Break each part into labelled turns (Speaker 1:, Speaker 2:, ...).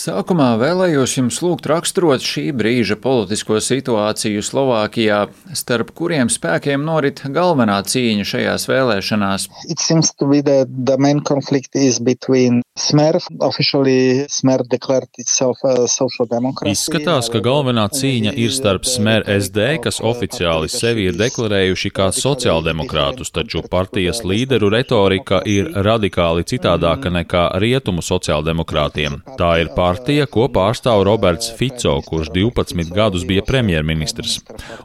Speaker 1: Sākumā vēlējos jums lūgt raksturot šī brīža politisko situāciju Slovākijā, starp kuriem spēkiem norit galvenā cīņa šajās vēlēšanās.
Speaker 2: Smer, Smer
Speaker 3: Izskatās, ka galvenā cīņa ir starp Smer SD, kas oficiāli sevi ir deklarējuši kā sociāldemokrātus, taču partijas līderu retorika ir radikāli citādāka nekā rietumu sociāldemokrātiem. Tā ir partija, ko pārstāv Roberts Fico, kurš 12 gadus bija premjerministrs.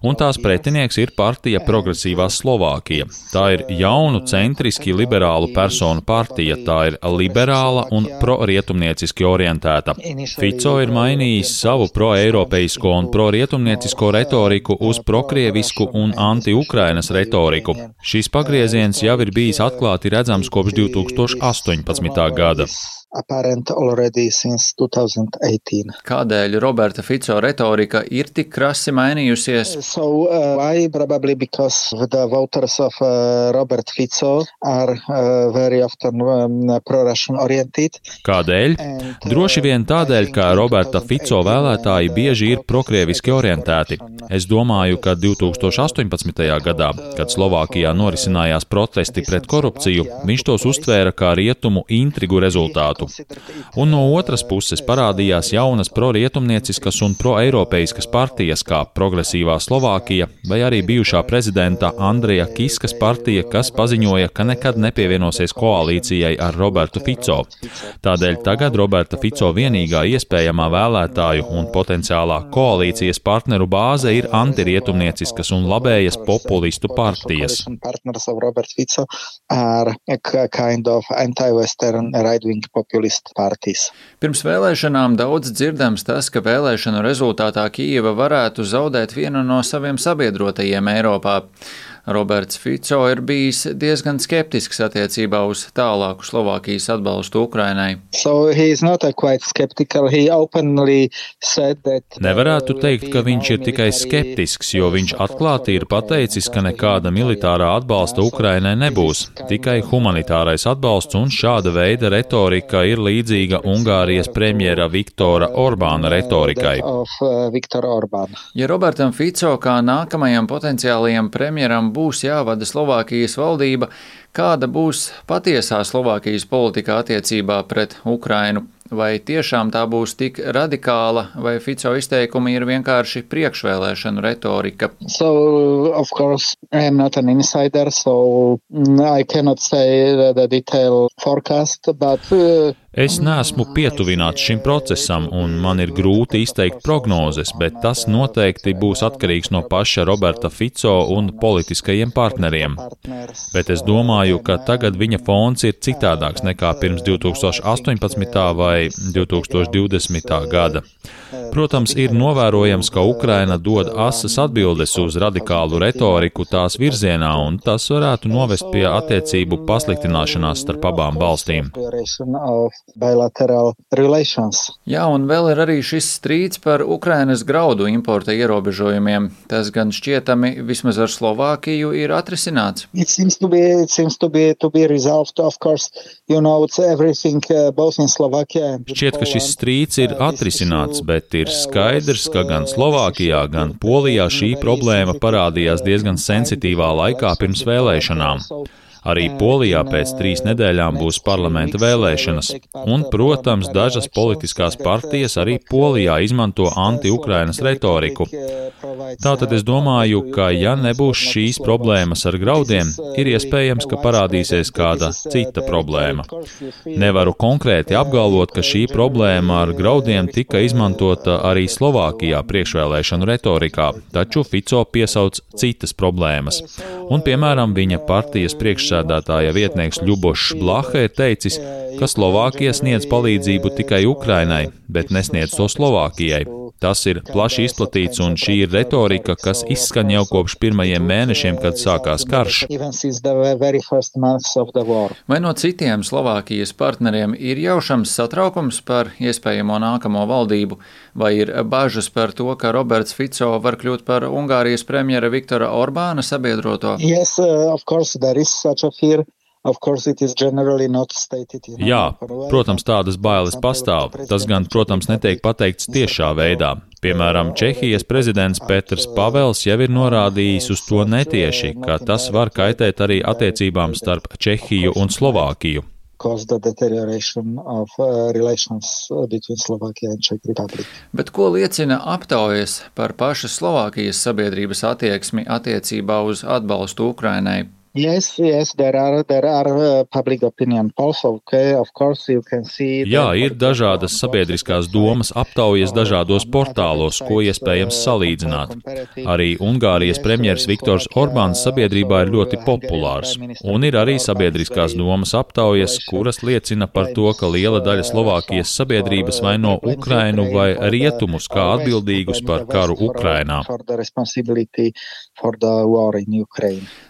Speaker 3: Un tās pretinieks ir partija Progresīvā Slovākija. Tā ir jaunu, centriski liberālu personu partija, tā ir liberāla un pro-rietumnieciski orientēta. Fico ir mainījis savu pro-eiropeisko un pro-rietumniecisko retoriku uz prokrievisku un anti-Ukrainas retoriku. Šis pagrieziens jau ir bijis atklāti redzams kopš 2018. gada
Speaker 2: apparent already since 2018.
Speaker 1: Kādēļ Roberta Fico retorika ir tik krasi mainījusies?
Speaker 2: So, uh, why? Probably because the voters of uh, Robert Fico are uh, very often um, pro-Russian oriented.
Speaker 3: Kādēļ? And, uh, Droši vien tādēļ, ka Roberta Fico vēlētāji bieži ir prokrieviski orientēti. Es domāju, ka 2018. gadā, kad Slovākijā norisinājās protesti pret korupciju, viņš tos uztvēra kā rietumu intrigu rezultātu valstu. Un no otras puses parādījās jaunas prorietumnieciskas un proeiropeiskas partijas, kā Progresīvā Slovākija vai arī bijušā prezidenta Andreja Kiskas partija, kas paziņoja, ka nekad nepievienosies koalīcijai ar Robertu Fico. Tādēļ tagad Roberta Fico vienīgā iespējamā vēlētāju un potenciālā koalīcijas partneru bāze ir antirietumnieciskas un labējas populistu partijas.
Speaker 2: Kind of anti-Western right-wing populist partijas.
Speaker 1: Pirms vēlēšanām daudz dzirdams tas, ka vēlēšanu rezultātā Kijeva varētu zaudēt vienu no saviem sabiedrotajiem Eiropā. Roberts Fico ir bijis diezgan skeptisks attiecībā uz tālāku Slovākijas atbalstu Ukrainai.
Speaker 2: So
Speaker 3: Nevarētu teikt, ka viņš ir tikai skeptisks, jo viņš atklāti ir pateicis, ka nekāda militārā atbalsta Ukrainai nebūs, tikai humanitārais atbalsts un šāda veida retorika ir līdzīga Ungārijas premjera Viktora Orbāna retorikai.
Speaker 2: Uh,
Speaker 1: ja Robertam Fico kā nākamajam potenciālajam premjeram būs jāvada Slovākijas valdība, kāda būs patiesā Slovākijas politika attiecībā pret Ukrainu Vai tiešām tā būs tik radikāla, vai Fico izteikumi ir vienkārši priekšvēlēšanu retorika?
Speaker 2: So, of course, I am not an insider, so I cannot say the detail forecast, but uh,
Speaker 3: Es neesmu pietuvināts šim procesam, un man ir grūti izteikt prognozes, bet tas noteikti būs atkarīgs no paša Roberta Fico un politiskajiem partneriem. Bet es domāju, ka tagad viņa fons ir citādāks nekā pirms 2018. vai 2020. gada. Protams, ir novērojams, ka Ukraina dod asas atbildes uz radikālu retoriku tās virzienā, un tas varētu novest pie attiecību pasliktināšanās starp abām valstīm.
Speaker 1: Jā, un vēl ir arī šis strīds par Ukrainas graudu importa ierobežojumiem. Tas gan šķietami vismaz ar Slovākiju ir atrisināts.
Speaker 2: To be, to be, to be resolved, course, you know, uh,
Speaker 3: Šķiet, ka šis strīds ir atrisināts, bet ir skaidrs, ka gan Slovākijā, gan Polijā šī problēma parādījās diezgan sensitīvā laikā pirms vēlēšanām. Arī Polijā pēc trīs nedēļām būs parlamenta vēlēšanas, un, protams, dažas politiskās partijas arī Polijā izmanto anti-Ukrainas retoriku. Tātad es domāju, ka ja nebūs šīs problēmas ar graudiem, ir iespējams, ka parādīsies kāda cita problēma. Nevaru konkrēti apgalvot, ka šī problēma ar graudiem tika izmantota arī Slovākijā priekšvēlēšanu retorikā, taču Fico piesauc citas problēmas. Un, piemēram, viņa partijas priekšsēdētāja vietnieks Ļubošs Blaha ir teicis, ka Slovākija sniedz palīdzību tikai Ukrainai, bet nesniedz to Slovākijai. Tas ir plaši izplatīts, un šī ir retorika, kas izskan jau kopš pirmajiem mēnešiem, kad sākās karš.
Speaker 1: Vai no citiem Slovākijas partneriem ir jaušams satraukums par iespējamo nākamo valdību, vai ir bažas par to, ka Roberts Fico var kļūt par Ungārijas premjera Viktora Orbāna sabiedroto?
Speaker 2: Yes, uh,
Speaker 3: Jā, protams, tādas bailes pastāv. Tas gan, protams, netiek pateikts tiešā veidā. Piemēram, Čehijas prezidents Petrs Pavels jau ir norādījis uz to netieši, ka tas var kaitēt arī attiecībām starp Čehiju un Slovākiju
Speaker 2: caused the deterioration of uh, relations uh, between Slovakia and Czech Republic.
Speaker 1: Bet ko liecina aptaujas par pašas Slovākijas sabiedrības attieksmi attiecībā uz atbalstu Ukrainai
Speaker 2: Yes, yes, there are, there are uh, public opinion polls, okay, of course you can see.
Speaker 3: Jā, ir dažādas sabiedriskās domas aptaujas dažādos portālos, ko iespējams salīdzināt. Arī Ungārijas premjeras Viktors Orbāns sabiedrībā ir ļoti populārs, un ir arī sabiedriskās domas aptaujas, kuras liecina par to, ka liela daļa Slovākijas sabiedrības vaino Ukrainu vai rietumus kā atbildīgus par karu Ukrainā.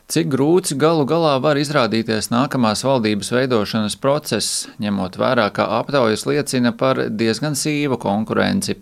Speaker 1: Cik grūts galu galā var izrādīties nākamās valdības veidošanas process, ņemot vērā, ka aptaujas liecina par diezgan sīvu konkurenci?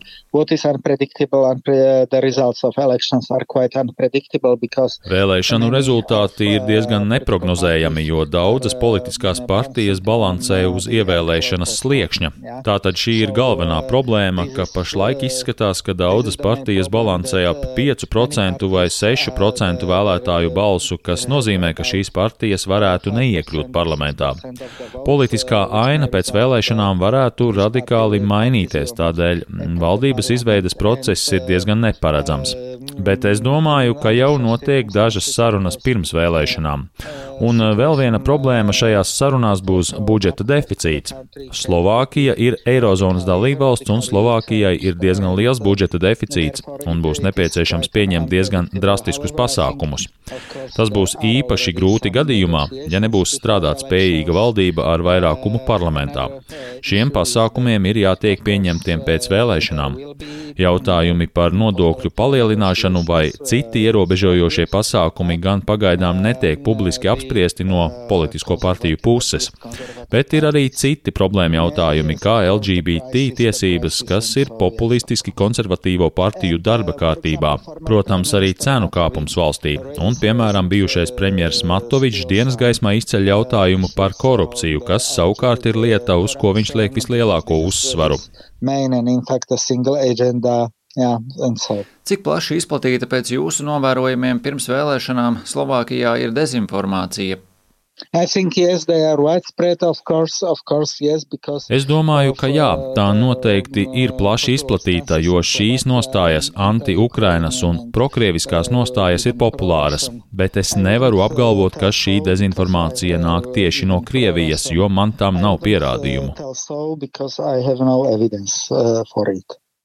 Speaker 3: Vēlēšanu rezultāti ir diezgan neprognozējami, jo daudzas politiskās partijas balansē uz ievēlēšanas sliekšņa. Tātad šī ir galvenā problēma, ka pašlaik izskatās, ka daudzas partijas balansē ap 5% vai 6% vēlētāju balsu, kas nozīmē, ka šīs partijas varētu neiekļūt parlamentā. Politiskā aina pēc vēlēšanām varētu radikāli mainīties, tādēļ valdības izveidas process ir diezgan neparedzams. Bet es domāju, ka jau notiek dažas sarunas pirms vēlēšanām. Un eh, vēl viena problēma šajās sarunās būs budžeta deficīts. Slovākija ir Eirozonas dalībvalsts, un Slovākijai ir diezgan liels budžeta deficīts, un būs nepieciešams pieņemt diezgan drastiskus pasākumus. Tas būs īpaši grūti gadījumā, ja nebūs strādāt spējīga valdība ar vairākumu parlamentā. Šiem pasākumiem ir jātiek pieņemtiem pēc vēlēšanām. Jautājumi par nodokļu palielināšanu vai citi ierobežojošie pasākumi gan pagaidām netiek publiski apspriesti no politisko partiju puses. Bet ir arī citi problēma jautājumi, kā LGBT tiesības, kas ir populistiski konservatīvo partiju darba kārtībā, protams, arī cenu kāpums valstī, un, piemēram, bijušais premjers Matovičs dienas gaismā izceļ jautājumu par korupciju, kas savukārt ir lieta, uz ko viņš liek vislielāko uzsvaru
Speaker 2: main and in fact a single agenda. So.
Speaker 1: Cik plaši izplatīta pēc jūsu novērojumiem pirms vēlēšanām Slovākijā ir dezinformācija?
Speaker 2: Yes, of course, of course, yes,
Speaker 3: es domāju, ka jā, tā noteikti ir plaši izplatīta, jo šīs nostājas anti-Ukrainas un prokrieviskās nostājas ir populāras, bet es nevaru apgalvot, ka šī dezinformācija nāk tieši no Krievijas, jo man tam nav pierādījumu.